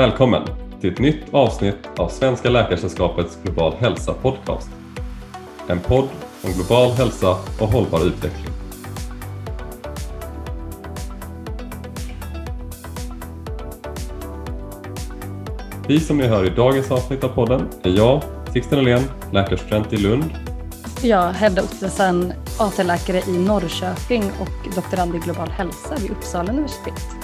Välkommen till ett nytt avsnitt av Svenska Läkaresällskapets Global Hälsa Podcast. En podd om global hälsa och hållbar utveckling. Vi som ni hör i dagens avsnitt av podden är jag, Sixten Åhlén, läkarstudent i Lund. Jag Hedda Ottesen, AT-läkare i Norrköping och doktorand i global hälsa vid Uppsala universitet.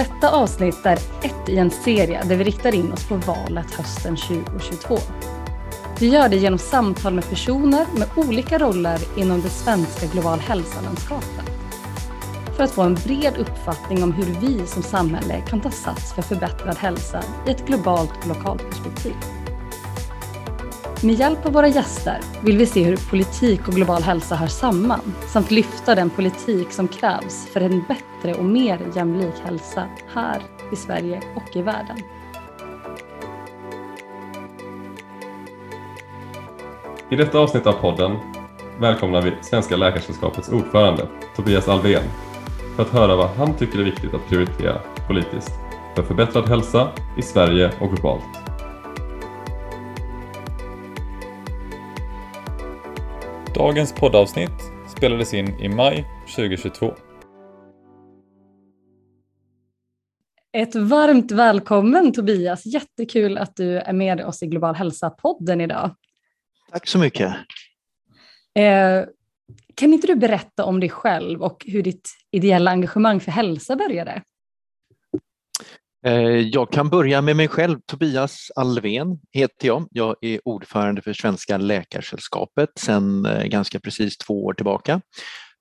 Detta avsnitt är ett i en serie där vi riktar in oss på valet hösten 2022. Vi gör det genom samtal med personer med olika roller inom det svenska global hälsa-landskapet. För att få en bred uppfattning om hur vi som samhälle kan ta sats för förbättrad hälsa i ett globalt och lokalt perspektiv. Med hjälp av våra gäster vill vi se hur politik och global hälsa hör samman samt lyfta den politik som krävs för en bättre och mer jämlik hälsa här i Sverige och i världen. I detta avsnitt av podden välkomnar vi Svenska Läkaresällskapets ordförande Tobias Alvén för att höra vad han tycker är viktigt att prioritera politiskt för förbättrad hälsa i Sverige och globalt. Dagens poddavsnitt spelades in i maj 2022. Ett varmt välkommen Tobias, jättekul att du är med oss i Global hälsa-podden idag. Tack så mycket. Eh, kan inte du berätta om dig själv och hur ditt ideella engagemang för hälsa började? Eh, jag kan börja med mig själv. Tobias Alven heter jag. Jag är ordförande för Svenska Läkarsällskapet sedan eh, ganska precis två år tillbaka.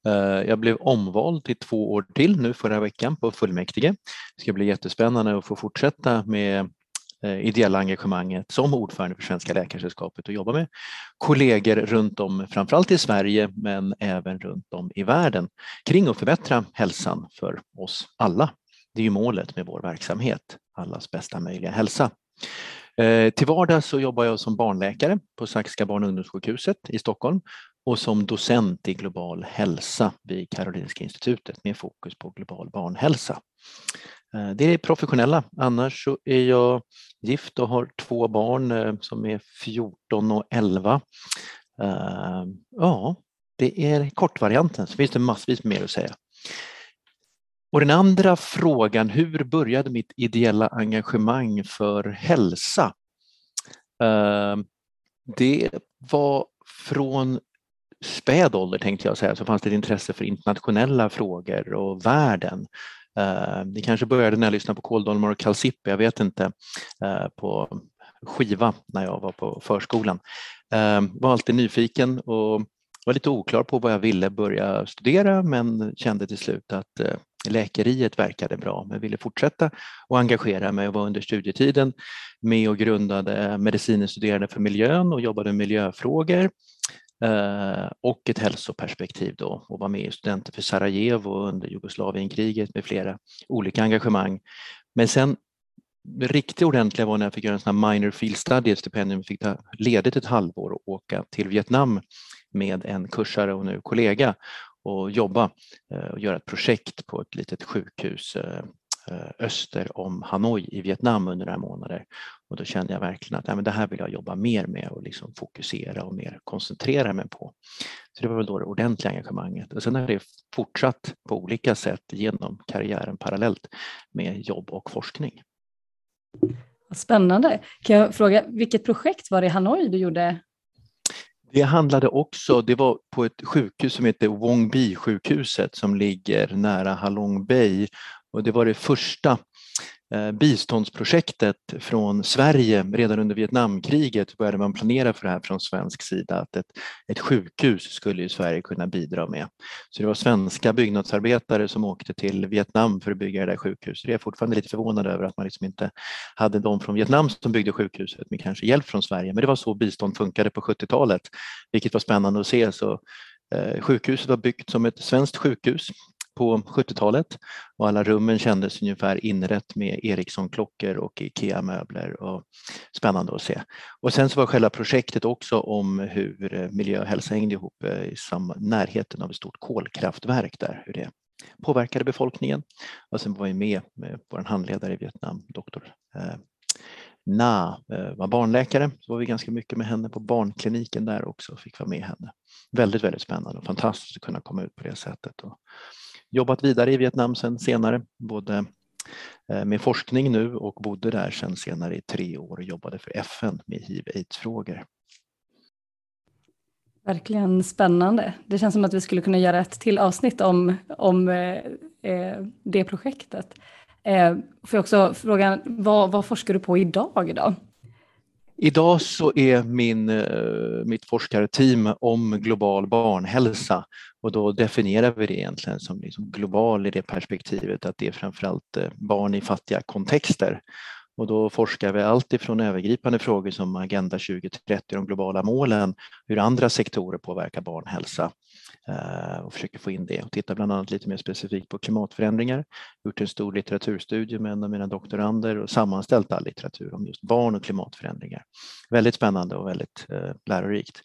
Eh, jag blev omvald till två år till nu förra veckan på fullmäktige. Det ska bli jättespännande att få fortsätta med ideella engagemanget som ordförande för Svenska Läkarsällskapet och jobba med kollegor runt om, framförallt i Sverige men även runt om i världen kring att förbättra hälsan för oss alla. Det är ju målet med vår verksamhet, allas bästa möjliga hälsa. Eh, till vardags så jobbar jag som barnläkare på Saxiska barn och ungdomssjukhuset i Stockholm och som docent i global hälsa vid Karolinska institutet med fokus på global barnhälsa. Eh, det är det professionella. Annars så är jag gift och har två barn eh, som är 14 och 11. Ja, det är kortvarianten, så finns det massvis mer att säga. Och den andra frågan, hur började mitt ideella engagemang för hälsa? Eh, det var från späd ålder tänkte jag säga, så fanns det ett intresse för internationella frågor och världen. Eh, det kanske började när jag lyssnade på kåldolmar och kalsippi, jag vet inte, eh, på skiva när jag var på förskolan. Jag var alltid nyfiken och var lite oklar på vad jag ville börja studera men kände till slut att läkeriet verkade bra men ville fortsätta och engagera mig och var under studietiden med och grundade Medicinstuderande för miljön och jobbade med miljöfrågor eh, och ett hälsoperspektiv då och var med i Studenter för Sarajevo under Jugoslavienkriget med flera olika engagemang. Men sen det riktigt ordentliga var när jag fick göra en sån här minor field study, ett stipendium, fick ta ledigt ett halvår och åka till Vietnam med en kursare och nu kollega och jobba eh, och göra ett projekt på ett litet sjukhus eh, eh, öster om Hanoi i Vietnam under några månader. Och då kände jag verkligen att men det här vill jag jobba mer med och liksom fokusera och mer koncentrera mig på. Så det var väl då det ordentliga engagemanget. Och sen har det fortsatt på olika sätt genom karriären parallellt med jobb och forskning. Spännande. Kan jag fråga, vilket projekt var det i Hanoi du gjorde det handlade också, det var på ett sjukhus som heter Wong Bi sjukhuset som ligger nära Halong Bay. Och det var det första Eh, biståndsprojektet från Sverige redan under Vietnamkriget började man planera för det här från svensk sida att ett, ett sjukhus skulle ju Sverige kunna bidra med. Så det var svenska byggnadsarbetare som åkte till Vietnam för att bygga det där sjukhuset. Jag är fortfarande lite förvånad över att man liksom inte hade de från Vietnam som byggde sjukhuset med kanske hjälp från Sverige. Men det var så bistånd funkade på 70-talet, vilket var spännande att se. Så eh, Sjukhuset var byggt som ett svenskt sjukhus på 70-talet och alla rummen kändes ungefär inrätt med Ericsson-klockor och IKEA-möbler. Och spännande att se. Och sen så var själva projektet också om hur eh, miljö och hälsa hängde ihop eh, i närheten av ett stort kolkraftverk där, hur det påverkade befolkningen. Och sen var vi med, med vår handledare i Vietnam, doktor eh, Na, var barnläkare, så var vi ganska mycket med henne på barnkliniken där också och fick vara med henne. Väldigt, väldigt spännande och fantastiskt att kunna komma ut på det sättet. Och jobbat vidare i Vietnam sen senare, både eh, med forskning nu och bodde där sen senare i tre år och jobbade för FN med hiv-aids-frågor. Verkligen spännande. Det känns som att vi skulle kunna göra ett till avsnitt om, om eh, eh det projektet. Eh, får jag också fråga, vad, vad forskar du på idag då? Idag så är min, eh, mitt forskarteam om global barnhälsa och då definierar vi det egentligen som liksom global i det perspektivet att det är framförallt eh, barn i fattiga kontexter. Och då forskar vi allt ifrån övergripande frågor som Agenda 2030, de globala målen, hur andra sektorer påverkar barnhälsa Eh, och försöker få in det och tittar bland annat lite mer specifikt på klimatförändringar. Gjort en stor litteraturstudie med en av mina doktorander och sammanställt all litteratur om just barn och klimatförändringar. Väldigt spännande och väldigt eh, lärorikt.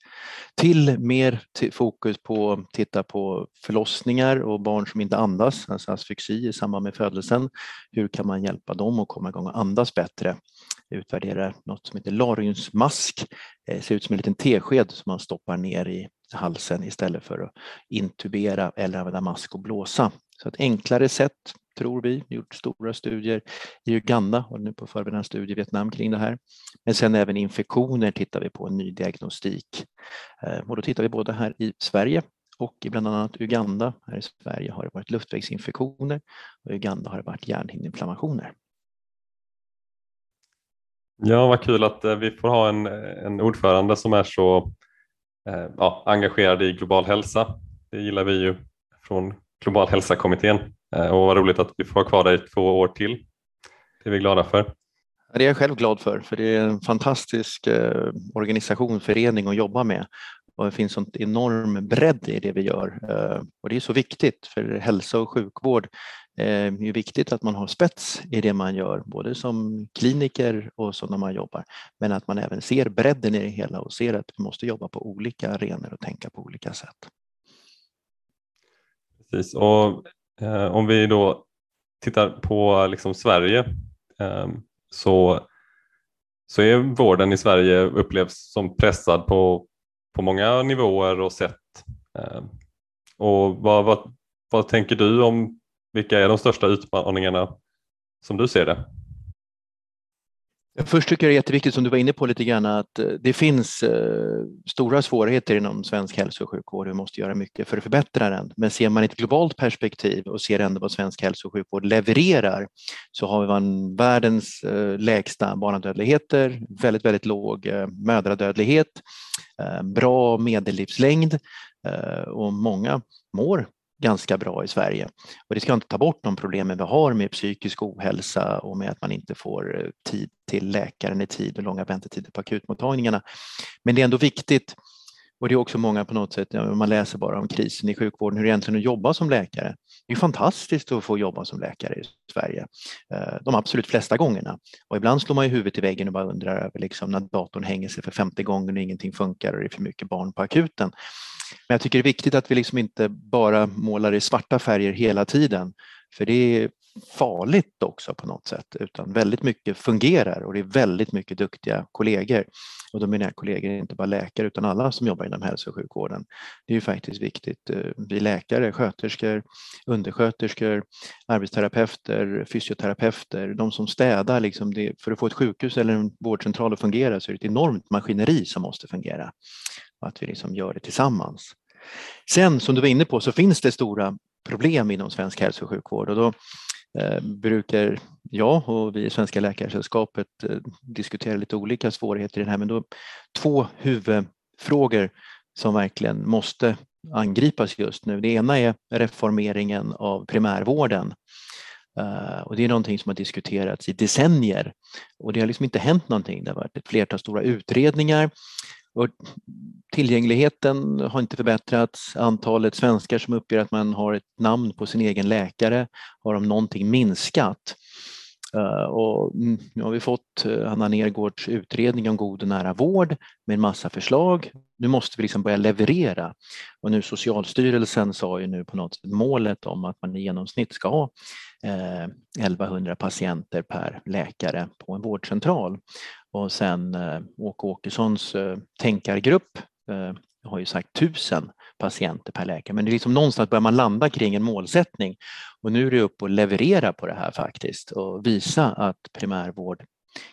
Till mer fokus på att titta på förlossningar och barn som inte andas, alltså asfyxi i samband med födelsen. Hur kan man hjälpa dem att komma igång och andas bättre? Utvärdera något som heter Larionsmask. Det eh, ser ut som en liten tesked som man stoppar ner i halsen istället för att intubera eller använda mask och blåsa. Så ett enklare sätt tror vi. Vi har gjort stora studier i Uganda och nu på förberedande studier i Vietnam kring det här. Men sen även infektioner tittar vi på, en ny diagnostik. Eh, och då tittar vi både här i Sverige och i bland annat Uganda. Här i Sverige har det varit luftvägsinfektioner och i Uganda har det varit hjärnhinneinflammationer. Ja, vad kul att eh, vi får ha en, en ordförande som är så Eh, ja, engagerade i global hälsa. Det gillar vi ju från Global hälsa-kommittén eh, och vad roligt att vi får vara kvar där i två år till. Det är vi glada för. Det är jag själv glad för, för det är en fantastisk eh, organisation, förening att jobba med. Och det finns en enorm bredd i det vi gör eh, och det är så viktigt för hälsa och sjukvård Eh, är viktigt att man har spets i det man gör, både som kliniker och så när man jobbar. Men att man även ser bredden i det hela och ser att vi måste jobba på olika arenor och tänka på olika sätt. Precis, och eh, om vi då tittar på liksom Sverige eh, så, så är vården i Sverige upplevs som pressad på, på många nivåer och sätt. Eh, och vad, vad, vad tänker du om vilka är de största utmaningarna som du ser det? Först tycker jag det är jätteviktigt, som du var inne på lite grann, att eh, det finns eh, stora svårigheter inom svensk hälso och sjukvård. Vi måste göra mycket för att förbättra den. Men ser man ett globalt perspektiv och ser ändå vad svensk hälso och sjukvård levererar så har vi världens eh, lägsta barnadödligheter, väldigt, väldigt låg mödradödlighet, bra medellivslängd och många mår ganska bra i Sverige. Och det ska inte ta bort de problemen vi har med psykisk ohälsa och med att man inte får eh, tid till läkaren i tid och långa väntetider på akutmottagningarna. Men det är ändå viktigt och det är också många på något sätt, man läser bara om krisen i sjukvården, hur det egentligen är att jobba som läkare. Det är fantastiskt att få jobba som läkare i Sverige, eh, de absolut flesta gångerna. Och ibland slår man ju huvudet i väggen och bara undrar över liksom när datorn hänger sig för femte gången och ingenting funkar och det är för mycket barn på akuten. Men jag tycker det är viktigt att vi liksom inte bara målar i svarta färger hela tiden. För det är farligt också på något sätt, utan väldigt mycket fungerar och det är väldigt mycket duktiga kollegor. Och då menar jag kollegor, inte bara läkare utan alla som jobbar inom hälso och sjukvården. Det är ju faktiskt viktigt. Eh, vi läkare, sköterskor, undersköterskor, arbetsterapeuter, fysioterapeuter, de som städar, liksom det, för att få ett sjukhus eller en vårdcentral att fungera så är det ett enormt maskineri som måste fungera att vi liksom gör det tillsammans. Sen som du var inne på så finns det stora problem inom svensk hälso och sjukvård och då eh, brukar jag och vi i Svenska Läkaresällskapet eh, diskutera lite olika svårigheter i det här men då två huvudfrågor som verkligen måste angripas just nu. Det ena är reformeringen av primärvården Uh, och det är någonting som har diskuterats i decennier och det har liksom inte hänt någonting. Det har varit ett flertal stora utredningar och tillgängligheten har inte förbättrats. Antalet svenskar som uppger att man har ett namn på sin egen läkare har om någonting minskat. Eh, och mm, nu har vi fått eh, Anna Nergårds utredning om god och nära vård med en massa förslag. Nu måste vi liksom börja leverera. Och nu Socialstyrelsen sa ju nu på något sätt målet om att man i genomsnitt ska ha Eh, 1100 patienter per läkare på en vårdcentral. Och sen eh, Åke Åkessons eh, tänkargrupp har ju sagt 1000 patienter per läkare. Men det är liksom någonstans börjar man landa kring en målsättning och nu är det upp och leverera på det här faktiskt och visa att primärvård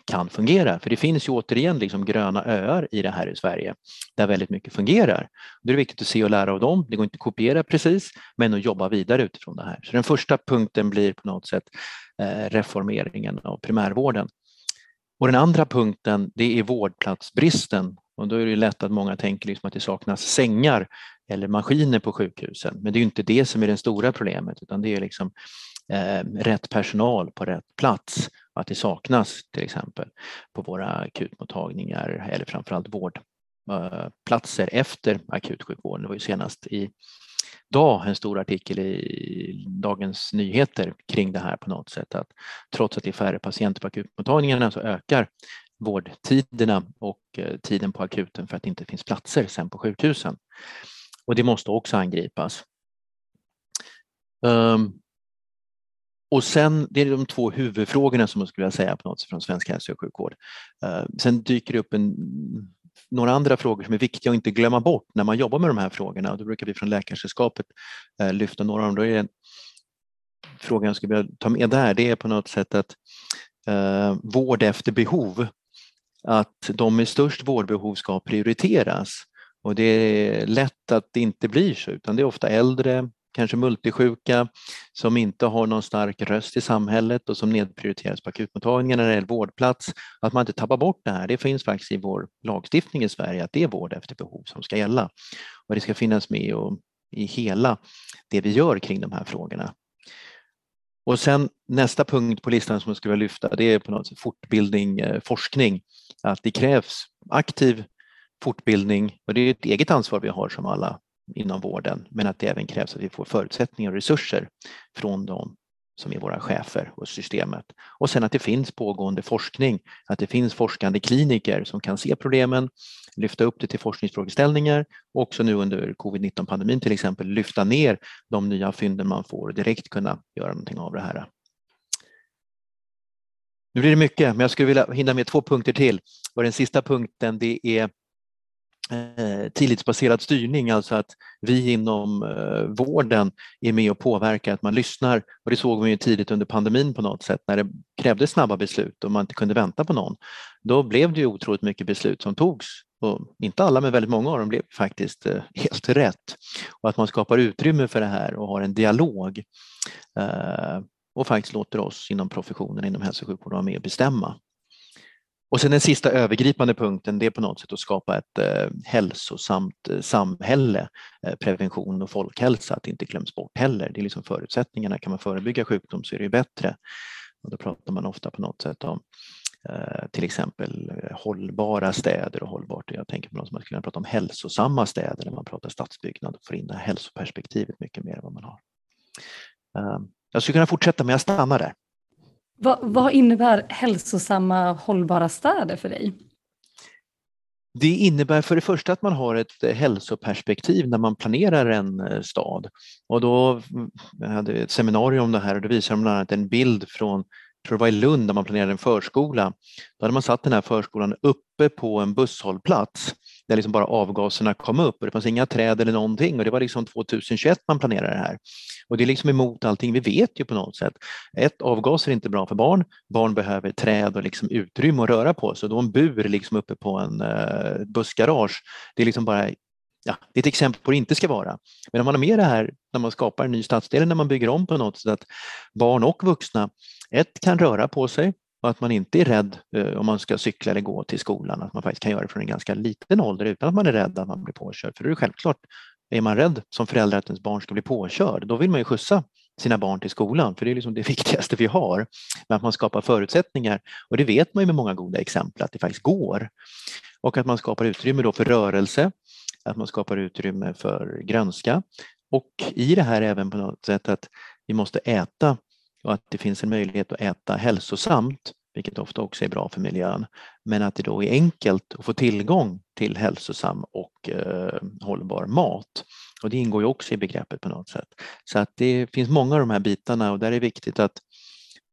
kan fungera. För det finns ju återigen liksom gröna öar i det här i Sverige där väldigt mycket fungerar. Det är viktigt att se och lära av dem. Det går inte att kopiera precis, men att jobba vidare utifrån det här. Så den första punkten blir på något sätt eh, reformeringen av primärvården. Och den andra punkten, det är vårdplatsbristen och då är det lätt att många tänker liksom att det saknas sängar eller maskiner på sjukhusen. Men det är inte det som är det stora problemet utan det är liksom eh, rätt personal på rätt plats att det saknas till exempel på våra akutmottagningar eller framförallt vårdplatser eh, efter akutsjukvården. Det var ju senast i dag en stor artikel i Dagens Nyheter kring det här på något sätt att trots att det är färre patienter på akutmottagningarna så ökar vårdtiderna och eh, tiden på akuten för att det inte finns platser sen på sjukhusen. Och det måste också angripas. Um, och sen, det är de två huvudfrågorna som man skulle vilja säga på något sätt från svensk hälso och sjukvård. Eh, sen dyker det upp en, några andra frågor som är viktiga att inte glömma bort när man jobbar med de här frågorna. Och då brukar vi från Läkarsällskapet eh, lyfta några av dem. Då är frågan jag skulle vilja ta med där, det är på något sätt att eh, vård efter behov att de med störst vårdbehov ska prioriteras. Och det är lätt att det inte blir så, utan det är ofta äldre, kanske multisjuka, som inte har någon stark röst i samhället och som nedprioriteras på akutmottagningen när det vårdplats. Att man inte tappar bort det här, det finns faktiskt i vår lagstiftning i Sverige att det är vård efter behov som ska gälla. Och det ska finnas med och, i hela det vi gör kring de här frågorna. Och sen nästa punkt på listan som jag skulle vilja lyfta det är på något sätt fortbildning, eh, forskning. Att det krävs aktiv fortbildning och det är ett eget ansvar vi har som alla inom vården men att det även krävs att vi får förutsättningar och resurser från dem som är våra chefer och systemet. Och sen att det finns pågående forskning, att det finns forskande kliniker som kan se problemen, lyfta upp det till forskningsfrågeställningar och också nu under covid-19 pandemin till exempel lyfta ner de nya fynden man får och direkt kunna göra någonting av det här. Nu blir det mycket, men jag skulle vilja hinna med två punkter till. Och den sista punkten det är Eh, tillitsbaserad styrning, alltså att vi inom eh, vården är med och påverkar, att man lyssnar. Och det såg vi ju tidigt under pandemin på något sätt när det krävdes snabba beslut och man inte kunde vänta på någon. Då blev det ju otroligt mycket beslut som togs och inte alla men väldigt många av dem blev faktiskt eh, helt rätt. Och att man skapar utrymme för det här och har en dialog och faktiskt låter oss inom professionen, inom hälso och sjukvården vara med och bestämma. Och sen den sista övergripande punkten det är på något sätt att skapa ett eh, hälsosamt eh, samhälle, eh, prevention och folkhälsa, att det inte glöms bort heller. Det är liksom förutsättningarna, kan man förebygga sjukdom så är det bättre. Och då pratar man ofta på något sätt om eh, till exempel eh, hållbara städer och hållbart. Jag tänker på något som man skulle kunna prata om hälsosamma städer när man pratar stadsbyggnad och får in det här hälsoperspektivet mycket mer än vad man har. Ehm, jag skulle kunna fortsätta men jag stannar där. Vad, vad innebär hälsosamma hållbara städer för dig? Det innebär för det första att man har ett eh, hälsoperspektiv när man planerar en eh, stad. Och då mm, jag hade ett seminarium om det här och då visade de bland annat en bild från tror det var i Lund där man planerade en förskola. Då hade man satt den här förskolan uppe på en busshållplats där liksom bara avgaserna kom upp och det fanns inga träd eller någonting och det var liksom 2021 man planerade det här. Och det är liksom emot allting vi vet ju på något sätt. Ett, avgaser är inte bra för barn. Barn behöver träd och liksom utrymme att röra på sig. Då en bur liksom uppe på en uh, bussgarage, det är liksom bara ja, det är ett exempel på hur det inte ska vara. Men om man har med det här när man skapar en ny stadsdel, när man bygger om på något sätt, att barn och vuxna, ett kan röra på sig och att man inte är rädd eh, om man ska cykla eller gå till skolan, att man faktiskt kan göra det från en ganska liten ålder utan att man är rädd att man blir påkörd. För det är självklart, är man rädd som förälder att ens barn ska bli påkörd, då vill man ju skjutsa sina barn till skolan, för det är liksom det viktigaste vi har. Men att man skapar förutsättningar, och det vet man ju med många goda exempel att det faktiskt går. Och att man skapar utrymme då för rörelse, att man skapar utrymme för grönska och i det här även på något sätt att vi måste äta och att det finns en möjlighet att äta hälsosamt, vilket ofta också är bra för miljön, men att det då är enkelt att få tillgång till hälsosam och eh, hållbar mat. Och det ingår ju också i begreppet på något sätt. Så att det finns många av de här bitarna och där är det viktigt att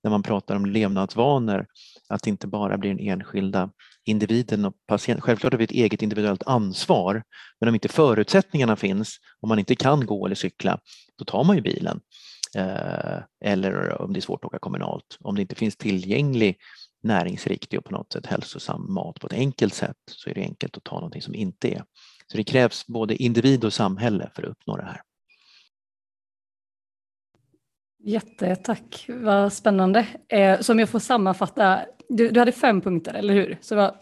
när man pratar om levnadsvanor, att det inte bara blir den enskilda individen och patienten. Självklart har vi ett eget individuellt ansvar, men om inte förutsättningarna finns, om man inte kan gå eller cykla, då tar man ju bilen. Eh, eller om det är svårt att åka kommunalt. Om det inte finns tillgänglig näringsriktig och på något sätt hälsosam mat på ett enkelt sätt så är det enkelt att ta någonting som inte är. Så det krävs både individ och samhälle för att uppnå det här. Jättetack, vad spännande. Eh, så om jag får sammanfatta, du, du hade fem punkter, eller hur? Så var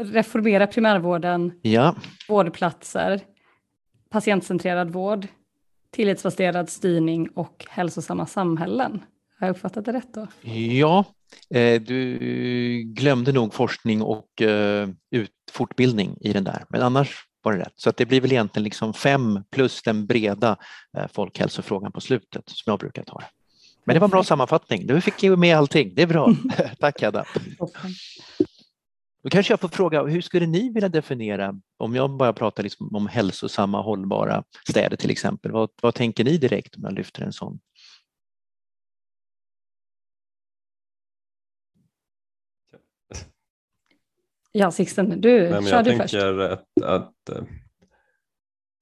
reformera primärvården, ja. vårdplatser, patientcentrerad vård, tillitsbaserad styrning och hälsosamma samhällen. Har jag uppfattat det rätt då? Ja, eh, du glömde nog forskning och eh, fortbildning i den där, men annars var det rätt. Så att det blir väl egentligen liksom fem plus den breda eh, folkhälsofrågan på slutet som jag brukar ta det. Men det var en bra sammanfattning. Du fick ju med allting. Det är bra. Tack Hedda. Då kanske jag får fråga, hur skulle ni vilja definiera, om jag bara pratar liksom om hälsosamma hållbara städer till exempel, vad, vad tänker ni direkt om jag lyfter en sån? Ja, Sixten, du Nej, kör du först. Jag tänker ett, ett,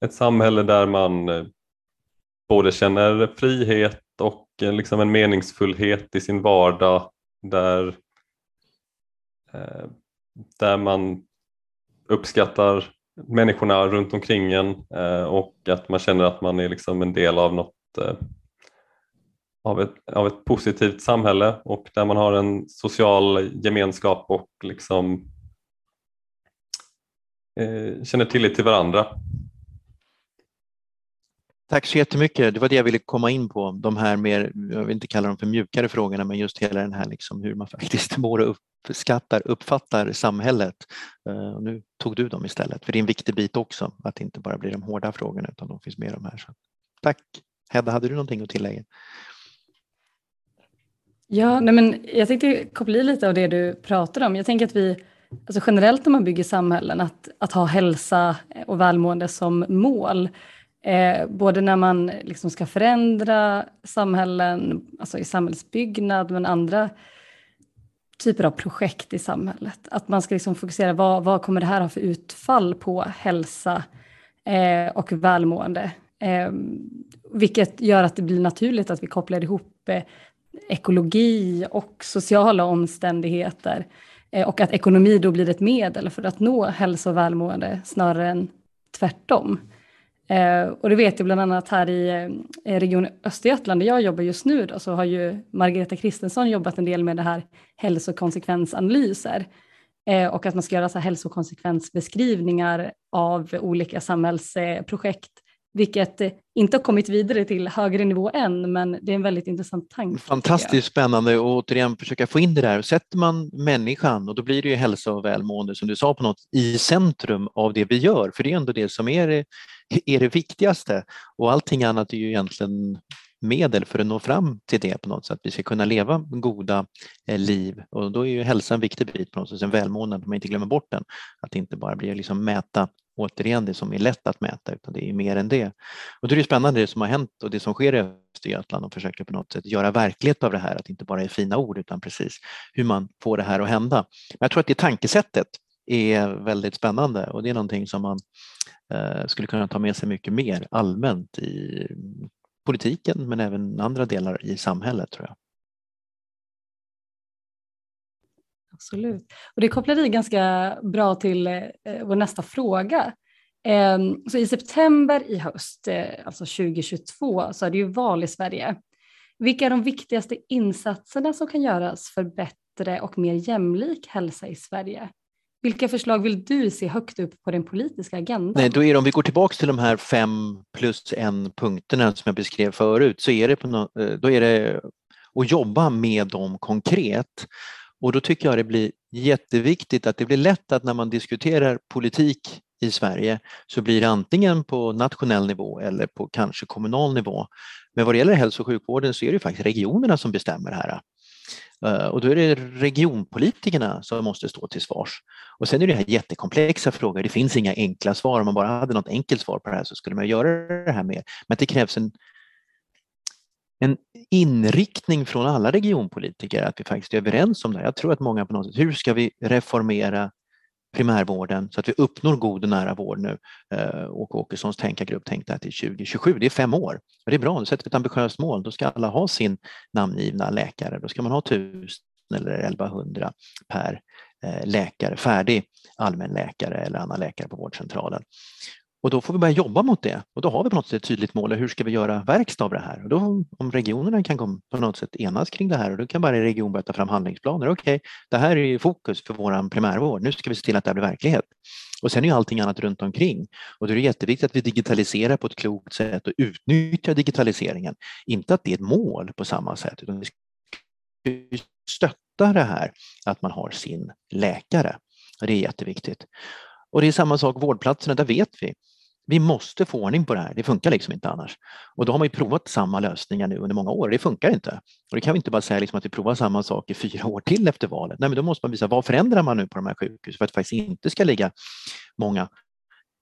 ett samhälle där man eh, både känner frihet och eh, liksom en meningsfullhet i sin vardag där, eh, där man uppskattar människorna runt omkring en eh, och att man känner att man är liksom en del av något eh, av ett, av ett positivt samhälle och där man har en social gemenskap och liksom eh, känner tillit till varandra. Tack så jättemycket. Det var det jag ville komma in på, de här mer, jag vill inte kalla dem för mjukare frågorna, men just hela den här liksom hur man faktiskt mår och uppskattar, uppfattar samhället. Eh, och nu tog du dem istället, för det är en viktig bit också, att det inte bara blir de hårda frågorna utan de finns med de här. Så. Tack! Hedda, hade du någonting att tillägga? Ja, nej men jag tänkte koppla i lite av det du pratade om. Jag tänker att vi alltså generellt när man bygger samhällen, att, att ha hälsa och välmående som mål. Eh, både när man liksom ska förändra samhällen, alltså i samhällsbyggnad, men andra typer av projekt i samhället. Att man ska liksom fokusera, vad, vad kommer det här ha för utfall på hälsa eh, och välmående? Eh, vilket gör att det blir naturligt att vi kopplar ihop eh, ekologi och sociala omständigheter Eh, och att ekonomi då blir ett medel för att nå hälsa och välmående snarare än tvärtom. Eh, och det vet jag bland annat här i eh, Region Östergötland där jag jobbar just nu då, så har ju Margareta Kristensson jobbat en del med det här hälsokonsekvensanalyser eh, och att man ska göra så här hälsokonsekvensbeskrivningar av olika samhällsprojekt vilket eh, inte har kommit vidare till högre nivå än, men det är en väldigt intressant tanke. Fantastiskt spännande och återigen försöka få in det där. Sätter man människan, och då blir det ju hälsa och välmående som du sa på något, i centrum av det vi gör, för det är ändå det som är det, är det viktigaste och allting annat är ju egentligen medel för att nå fram till det på något sätt. Vi ska kunna leva goda eh, liv och då är ju hälsa en viktig bit på något sätt, Sen välmående, att man inte glömmer bort den. Att det inte bara blir liksom mäta återigen det som är lätt att mäta utan det är mer än det. Och då är det spännande det som har hänt och det som sker i Östergötland och försöker på något sätt göra verklighet av det här, att det inte bara är fina ord utan precis hur man får det här att hända. Men jag tror att det tankesättet är väldigt spännande och det är någonting som man eh, skulle kunna ta med sig mycket mer allmänt i politiken men även andra delar i samhället tror jag. Absolut. Och det kopplar i ganska bra till eh, vår nästa fråga. Eh, så I september i höst, eh, alltså 2022, så är det ju val i Sverige. Vilka är de viktigaste insatserna som kan göras för bättre och mer jämlik hälsa i Sverige? Vilka förslag vill du se högt upp på den politiska agendan? Nej, då är det, om vi går tillbaka till de här fem plus en punkterna som jag beskrev förut så är det, på no, eh, då är det att jobba med dem konkret. Och då tycker jag det blir jätteviktigt att det blir lätt att när man diskuterar politik i Sverige så blir det antingen på nationell nivå eller på kanske kommunal nivå. Men vad det gäller hälso och sjukvården så är det faktiskt regionerna som bestämmer här. Eh, och då är det regionpolitikerna som måste stå till svars. Och sen är det här jättekomplexa frågor, det finns inga enkla svar. Om man bara hade något enkelt svar på det här så skulle man göra det här mer. Men det krävs en, en inriktning från alla regionpolitiker att vi faktiskt är överens om det här. Jag tror att många på något sätt, hur ska vi reformera primärvården så att vi uppnår god och nära vård nu. Och Åke Åkessons tänkargrupp tänkte att det är 2027, det är fem år. Och det är bra, då sätter vi ett ambitiöst mål. Då ska alla ha sin namngivna läkare. Då ska man ha 1000 eller 1100 per eh, läkare, färdig allmänläkare eller annan läkare på vårdcentralen. Och då får vi börja jobba mot det och då har vi på något sätt ett tydligt mål. Hur ska vi göra verkstad av det här? Och då, om regionerna kan på något sätt enas kring det här och då kan varje region börja ta fram handlingsplaner. Okej, okay, det här är fokus för vår primärvård. Nu ska vi se till att det här blir verklighet. Och sen är ju allting annat runt omkring. Och då är det jätteviktigt att vi digitaliserar på ett klokt sätt och utnyttjar digitaliseringen. Inte att det är ett mål på samma sätt, utan vi ska stötta det här att man har sin läkare. Och det är jätteviktigt. Och det är samma sak vårdplatserna, där vet vi vi måste få ordning på det här, det funkar liksom inte annars. Och då har man ju provat samma lösningar nu under många år, det funkar inte. Och det kan vi inte bara säga liksom att vi provar samma sak i fyra år till efter valet. Nej, men då måste man visa vad förändrar man nu på de här sjukhusen för att det faktiskt inte ska ligga många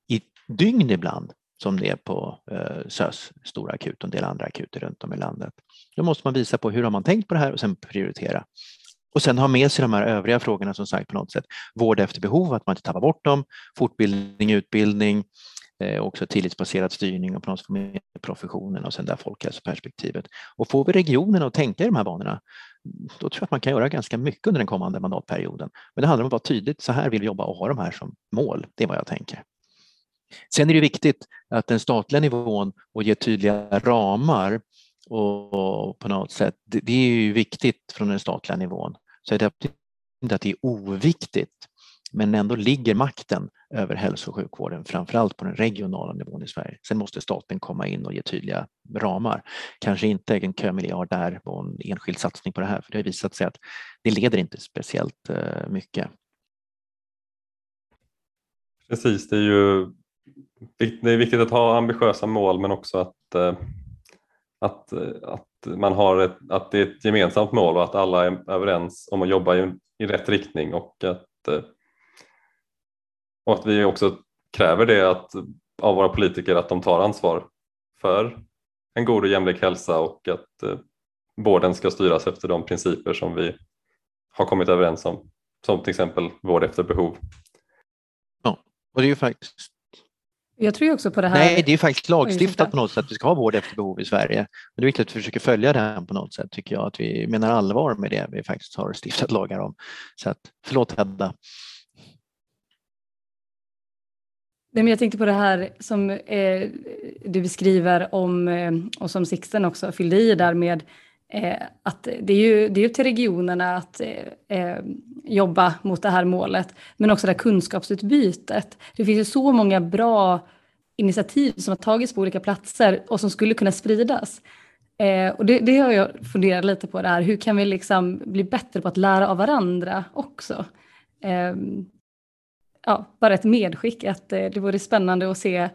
i dygn ibland som det är på eh, SÖS stora akut och en del andra akuter runt om i landet. Då måste man visa på hur har man tänkt på det här och sen prioritera. Och sen ha med sig de här övriga frågorna som sagt på något sätt. Vård efter behov, att man inte tappar bort dem, fortbildning, utbildning, Eh, också tillitsbaserad styrning och på något sätt med professionen och sen där folkhälsoperspektivet. Och får vi regionerna att tänka i de här banorna, då tror jag att man kan göra ganska mycket under den kommande mandatperioden. Men det handlar om att vara tydligt, så här vill vi jobba och ha de här som mål. Det är vad jag tänker. Sen är det viktigt att den statliga nivån och ge tydliga ramar och på något sätt, det är ju viktigt från den statliga nivån. Så det är inte att det är oviktigt men ändå ligger makten över hälso och sjukvården framförallt på den regionala nivån i Sverige. Sen måste staten komma in och ge tydliga ramar. Kanske inte en kömiljard där och en enskild satsning på det här, för det har visat sig att det leder inte speciellt eh, mycket. Precis, det är ju det är viktigt att ha ambitiösa mål men också att, eh, att, eh, att, man har ett, att det är ett gemensamt mål och att alla är överens om att jobba i, i rätt riktning och att och att vi också kräver det att, av våra politiker att de tar ansvar för en god och jämlik hälsa och att eh, vården ska styras efter de principer som vi har kommit överens om. Som till exempel vård efter behov. Ja, och det är ju faktiskt jag tror också på det här. Nej, det är faktiskt lagstiftat på något sätt att vi ska ha vård efter behov i Sverige. Men det är viktigt att vi försöker följa det på något sätt tycker jag, att vi menar allvar med det vi faktiskt har stiftat lagar om. Så att, förlåt Hedda. Nej, men jag tänkte på det här som eh, du beskriver om, eh, och som Sixten också fyllde i där med eh, att det är ju det är till regionerna att eh, eh, jobba mot det här målet, men också det här kunskapsutbytet. Det finns ju så många bra initiativ som har tagits på olika platser och som skulle kunna spridas. Eh, och det, det har jag funderat lite på, det här. hur kan vi liksom bli bättre på att lära av varandra också? Eh, ja, bara ett medskick att eh, det vore spännande att se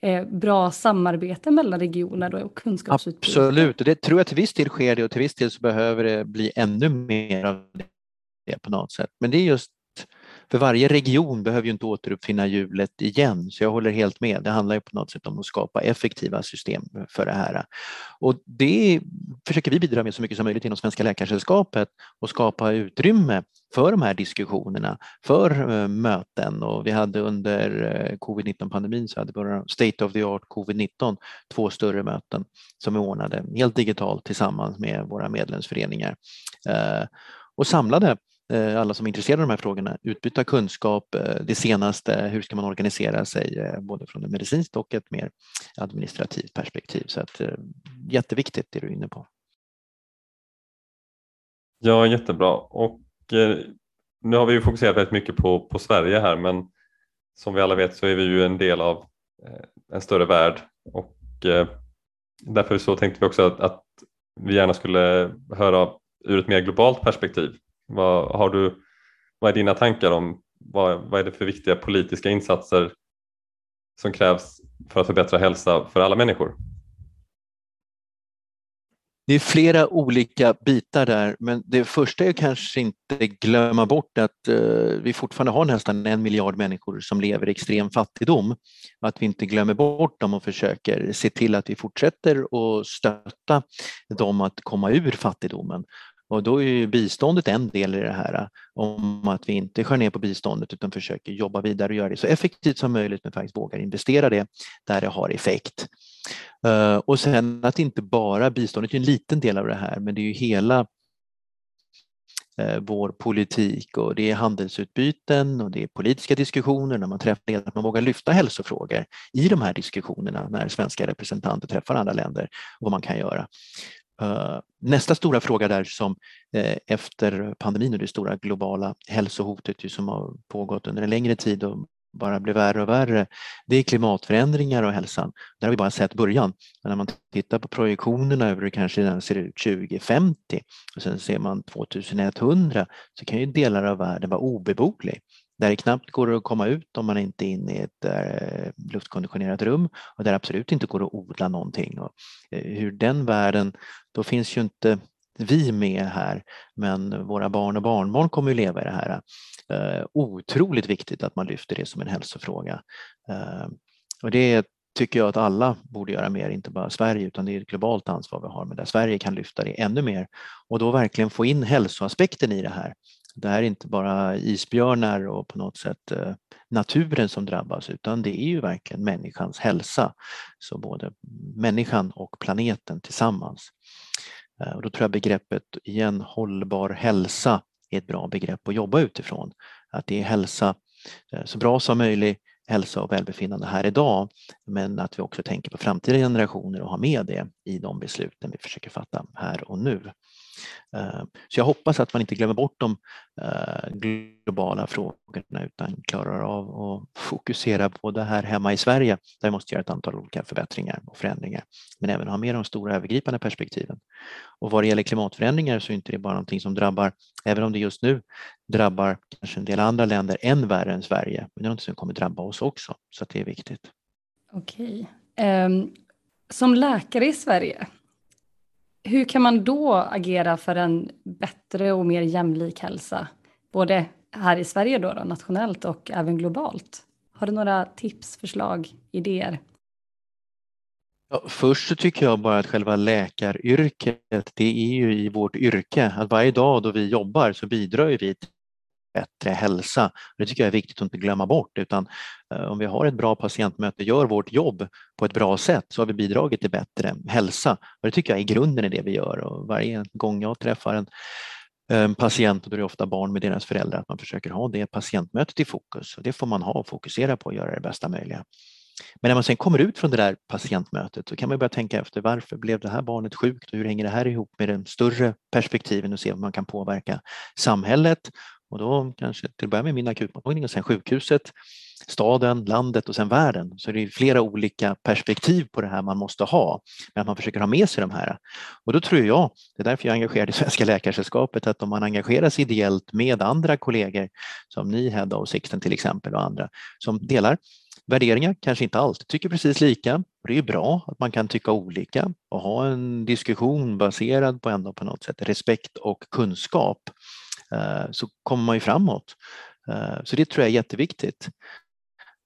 eh, bra samarbete mellan regioner och kunskapsutbyte. Absolut, och det tror jag till viss del sker det och till viss del så behöver det bli ännu mer av det på något sätt. Men det är just för varje region behöver ju inte återuppfinna hjulet igen, så jag håller helt med. Det handlar ju på något sätt om att skapa effektiva system för det här. Och det försöker vi bidra med så mycket som möjligt inom Svenska Läkaresällskapet och skapa utrymme för de här diskussionerna, för eh, möten och vi hade under eh, covid-19 pandemin så hade vi State of the Art covid-19 två större möten som vi ordnade helt digitalt tillsammans med våra medlemsföreningar eh, och samlade Eh, alla som är intresserade av de här frågorna, utbyta kunskap, eh, det senaste, hur ska man organisera sig eh, både från ett medicinskt och ett mer administrativt perspektiv. Så att, jätteviktigt det du är inne på. Ja, jättebra. Och nu har vi ju fokuserat väldigt mycket på, på Sverige här men som vi alla vet så är vi ju en del av en större värld och därför så tänkte vi också att, att vi gärna skulle höra ur ett mer globalt perspektiv vad, har du, vad är dina tankar om vad, vad är det för viktiga politiska insatser som krävs för att förbättra hälsa för alla människor? Det är flera olika bitar där, men det första är kanske inte glömma bort att eh, vi fortfarande har nästan en miljard människor som lever i extrem fattigdom. Att vi inte glömmer bort dem och försöker se till att vi fortsätter att stötta dem att komma ur fattigdomen. Och då är ju biståndet en del i det här, om att vi inte skär ner på biståndet utan försöker jobba vidare och göra det så effektivt som möjligt men faktiskt vågar investera det där det har effekt. Eh, och sen att inte bara biståndet är en liten del av det här, men det är ju hela eh, vår politik och det är handelsutbyten och det är politiska diskussioner när man träffar att man vågar lyfta hälsofrågor i de här diskussionerna när svenska representanter träffar andra länder och vad man kan göra. Eh, nästa stora fråga där som eh, efter pandemin och det stora globala hälsohotet som har pågått under en längre tid och bara blir värre och värre, det är klimatförändringar och hälsan. Där har vi bara sett början. Men när man tittar på projektionerna över hur det kanske ser ut 2050 och sen ser man 2100 så kan ju delar av världen vara obeboelig där det knappt går att komma ut om man inte är inne i ett eh, luftkonditionerat rum och där det absolut inte går att odla någonting. Och, eh, hur den världen, då finns ju inte vi med här, men våra barn och barnbarn kommer att leva i det här. Eh, otroligt viktigt att man lyfter det som en hälsofråga. Eh, och det tycker jag att alla borde göra mer, inte bara Sverige utan det är ett globalt ansvar vi har, men där Sverige kan lyfta det ännu mer och då verkligen få in hälsoaspekten i det här. Det här är inte bara isbjörnar och på något sätt eh, naturen som drabbas utan det är ju verkligen människans hälsa. Så både människan och planeten tillsammans. Eh, och då tror jag begreppet igen hållbar hälsa är ett bra begrepp att jobba utifrån. Att det är hälsa eh, så bra som möjligt, hälsa och välbefinnande här idag, men att vi också tänker på framtida generationer och har med det i de besluten vi försöker fatta här och nu. Eh, så jag hoppas att man inte glömmer bort de eh, globala frågorna utan klarar av att fokusera på det här hemma i Sverige där vi måste göra ett antal olika förbättringar och förändringar. Men även ha med de stora övergripande perspektiven. Och vad det gäller klimatförändringar så är inte det bara någonting som drabbar, även om det just nu drabbar kanske en del andra länder än värre än Sverige, men det är något som kommer drabba oss också. Så det är viktigt. Okej. Um, som läkare i Sverige, hur kan man då agera för en bättre och mer jämlik hälsa? Både här i Sverige då, då nationellt och även globalt. Har du några tips, förslag, idéer? Ja, först så tycker jag bara att själva läkaryrket, det är ju i vårt yrke, att varje dag då vi jobbar så bidrar vi bättre hälsa. Det tycker jag är viktigt att inte glömma bort utan eh, om vi har ett bra patientmöte, gör vårt jobb på ett bra sätt så har vi bidragit till bättre hälsa. Och det tycker jag är grunden i det vi gör och varje gång jag träffar en en patient och då är det ofta barn med deras föräldrar, att man försöker ha det patientmötet i fokus och det får man ha och fokusera på och göra det bästa möjliga. Men när man sen kommer ut från det där patientmötet så kan man börja tänka efter varför blev det här barnet sjukt och hur hänger det här ihop med den större perspektiven och se om man kan påverka samhället och då kanske till att börja med min akutmottagning och sen sjukhuset, staden, landet och sen världen. Så det är flera olika perspektiv på det här man måste ha, men att man försöker ha med sig de här. Och då tror jag, det är därför jag är engagerad i Svenska Läkaresällskapet, att om man engagerar sig ideellt med andra kollegor som ni Hedda och Sixten till exempel och andra som delar värderingar, kanske inte alltid tycker precis lika. Det är bra att man kan tycka olika och ha en diskussion baserad på ändå på något sätt respekt och kunskap Eh, så kommer man ju framåt. Eh, så det tror jag är jätteviktigt.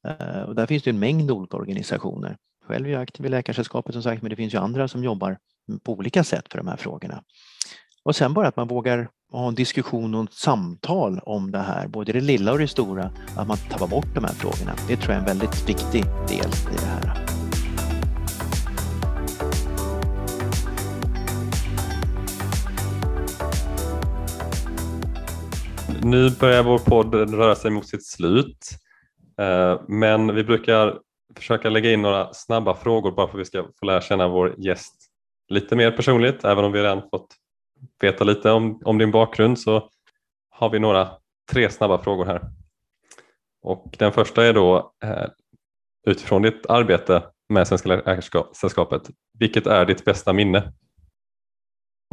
Eh, och där finns det en mängd olika organisationer. Själv är jag aktiv i Läkarsällskapet som sagt, men det finns ju andra som jobbar på olika sätt för de här frågorna. Och sen bara att man vågar ha en diskussion och ett samtal om det här, både det lilla och det stora, att man tappar bort de här frågorna. Det tror jag är en väldigt viktig del i det här. Nu börjar vår podd röra sig mot sitt slut. Eh, men vi brukar försöka lägga in några snabba frågor bara för att vi ska få lära känna vår gäst lite mer personligt. Även om vi redan fått veta lite om, om din bakgrund så har vi några tre snabba frågor här. Och den första är då eh, utifrån ditt arbete med Svenska Läkaresällskapet. Vilket är ditt bästa minne?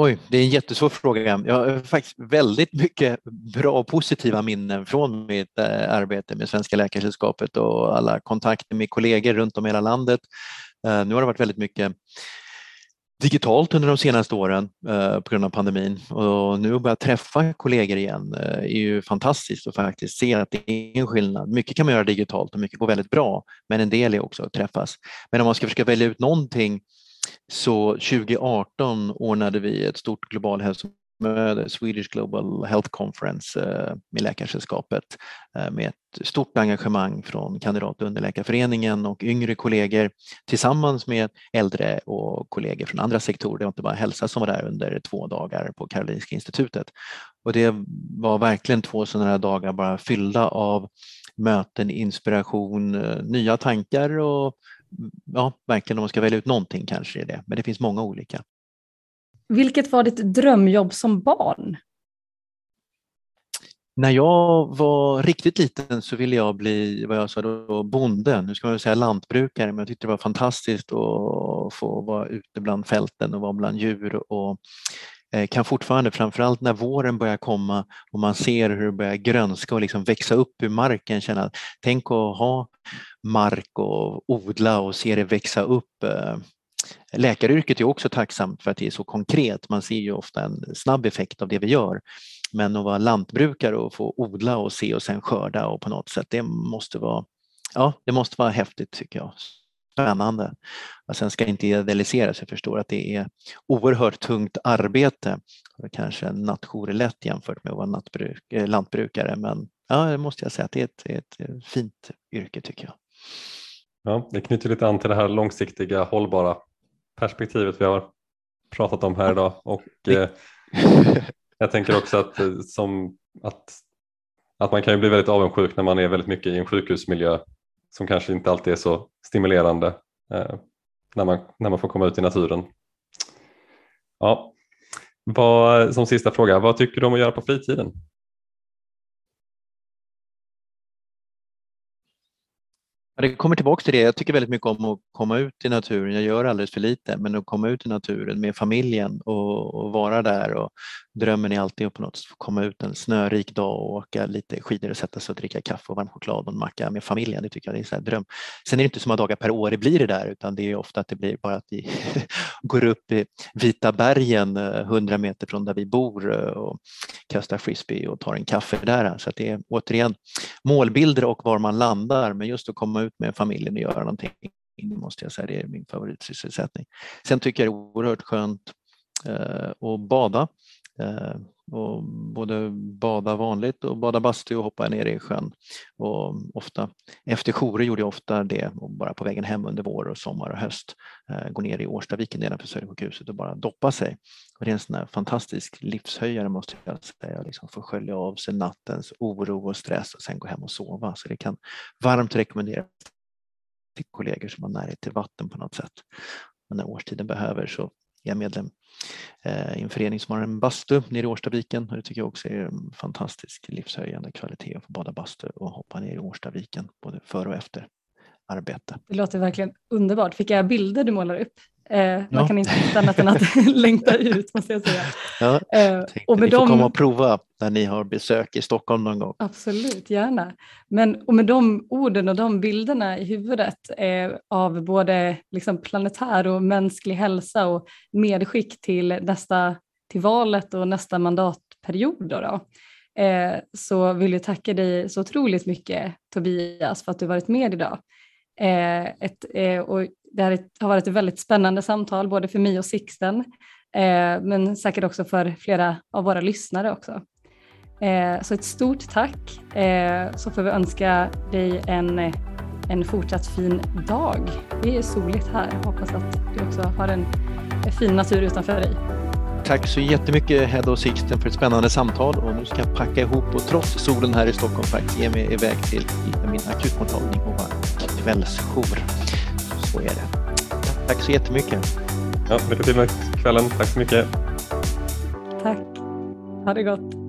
Oj, det är en jättesvår fråga. Jag har faktiskt väldigt mycket bra och positiva minnen från mitt eh, arbete med Svenska Läkaresällskapet och alla kontakter med kollegor runt om i hela landet. Eh, nu har det varit väldigt mycket digitalt under de senaste åren eh, på grund av pandemin och nu att börja träffa kollegor igen eh, är ju fantastiskt och faktiskt se att det är en skillnad. Mycket kan man göra digitalt och mycket går väldigt bra men en del är också att träffas. Men om man ska försöka välja ut någonting så 2018 ordnade vi ett stort global hälsomöte, Swedish Global Health Conference eh, med Läkarsällskapet eh, med ett stort engagemang från kandidat och underläkarföreningen och yngre kollegor tillsammans med äldre och kollegor från andra sektorer. Det var inte bara hälsa som var där under två dagar på Karolinska institutet. Och det var verkligen två sådana här dagar bara fyllda av möten, inspiration, eh, nya tankar och ja, verkligen om man ska välja ut någonting kanske är det, men det finns många olika. Vilket var ditt drömjobb som barn? När jag var riktigt liten så ville jag bli, vad jag sa då, bonde. Nu ska man säga lantbrukare, men jag tyckte det var fantastiskt att få vara ute bland fälten och vara bland djur och Eh, kan fortfarande, framförallt när våren börjar komma och man ser hur det börjar grönska och liksom växa upp ur marken, känna att tänk att ha mark och odla och se det växa upp. Eh, läkaryrket är också tacksamt för att det är så konkret. Man ser ju ofta en snabb effekt av det vi gör. Men att vara lantbrukare och få odla och se och sen skörda och på något sätt, det måste vara, ja, det måste vara häftigt tycker jag spännande. Och sen ska inte idealiseras, jag förstår att det är oerhört tungt arbete. Kanske en nattjour är lätt jämfört med att vara nattbruk, eh, lantbrukare men ja, det måste jag säga att det är ett, ett fint yrke tycker jag. Ja, det knyter lite an till det här långsiktiga hållbara perspektivet vi har pratat om här idag och eh, jag tänker också att, eh, som, att, att man kan ju bli väldigt avundsjuk när man är väldigt mycket i en sjukhusmiljö som kanske inte alltid är så stimulerande eh, när, man, när man får komma ut i naturen. Ja. Vad, som sista fråga, vad tycker du om att göra på fritiden? Det kommer tillbaka till det. Jag tycker väldigt mycket om att komma ut i naturen. Jag gör alldeles för lite, men att komma ut i naturen med familjen och, och vara där. Och drömmen är alltid att på något sätt få komma ut en snörik dag och åka lite skidor och sätta sig och dricka kaffe och varm choklad och en macka med familjen. Det tycker jag är en dröm. Sen är det inte så många dagar per år det blir det där, utan det är ofta att det blir bara att vi går upp i Vita bergen eh, 100 meter från där vi bor eh, och kastar frisbee och tar en kaffe där. Så det är återigen målbilder och var man landar, men just att komma ut ut med familjen och göra någonting måste jag säga, det är min favoritsysselsättning. Sen tycker jag det är oerhört skönt eh, att bada. Eh, och både bada vanligt och bada bastu och hoppa ner i sjön. Och ofta, efter jourer gjorde jag ofta det och bara på vägen hem under vår och sommar och höst eh, gå ner i Årstaviken nedanför Södersjukhuset och bara doppa sig. Och det är en sån fantastisk livshöjare måste jag säga, liksom få skölja av sig nattens oro och stress och sen gå hem och sova. Så det kan varmt rekommenderas till kollegor som har närhet till vatten på något sätt. Men när årstiden behöver så är jag medlem eh, i en förening som har en bastu nere i Årstaviken och det tycker jag också är en fantastisk livshöjande kvalitet att få bada bastu och hoppa ner i Årstaviken både före och efter arbete. Det låter verkligen underbart. Vilka bilder du målar upp. Eh, man kan inte hitta annat än att längta ut måste jag säga. Ja, eh, och med ni får dem... komma och prova när ni har besök i Stockholm någon gång. Absolut, gärna. Men och med de orden och de bilderna i huvudet eh, av både liksom planetär och mänsklig hälsa och medskick till nästa till valet och nästa mandatperiod då, då eh, så vill jag tacka dig så otroligt mycket Tobias för att du varit med idag. Eh, ett, eh, och det här har varit ett väldigt spännande samtal både för mig och Sixten eh, men säkert också för flera av våra lyssnare också. Så ett stort tack så får vi önska dig en, en fortsatt fin dag. Det är soligt här. Jag hoppas att du också har en fin natur utanför dig. Tack så jättemycket Hedda och Sixten för ett spännande samtal och nu ska jag packa ihop och trots solen här i Stockholm faktiskt ge mig iväg till min akutmottagning och vara kvällsjour. Så är det. Tack så jättemycket. Ja, lycka till med kvällen. Tack så mycket. Tack. Ha det gott.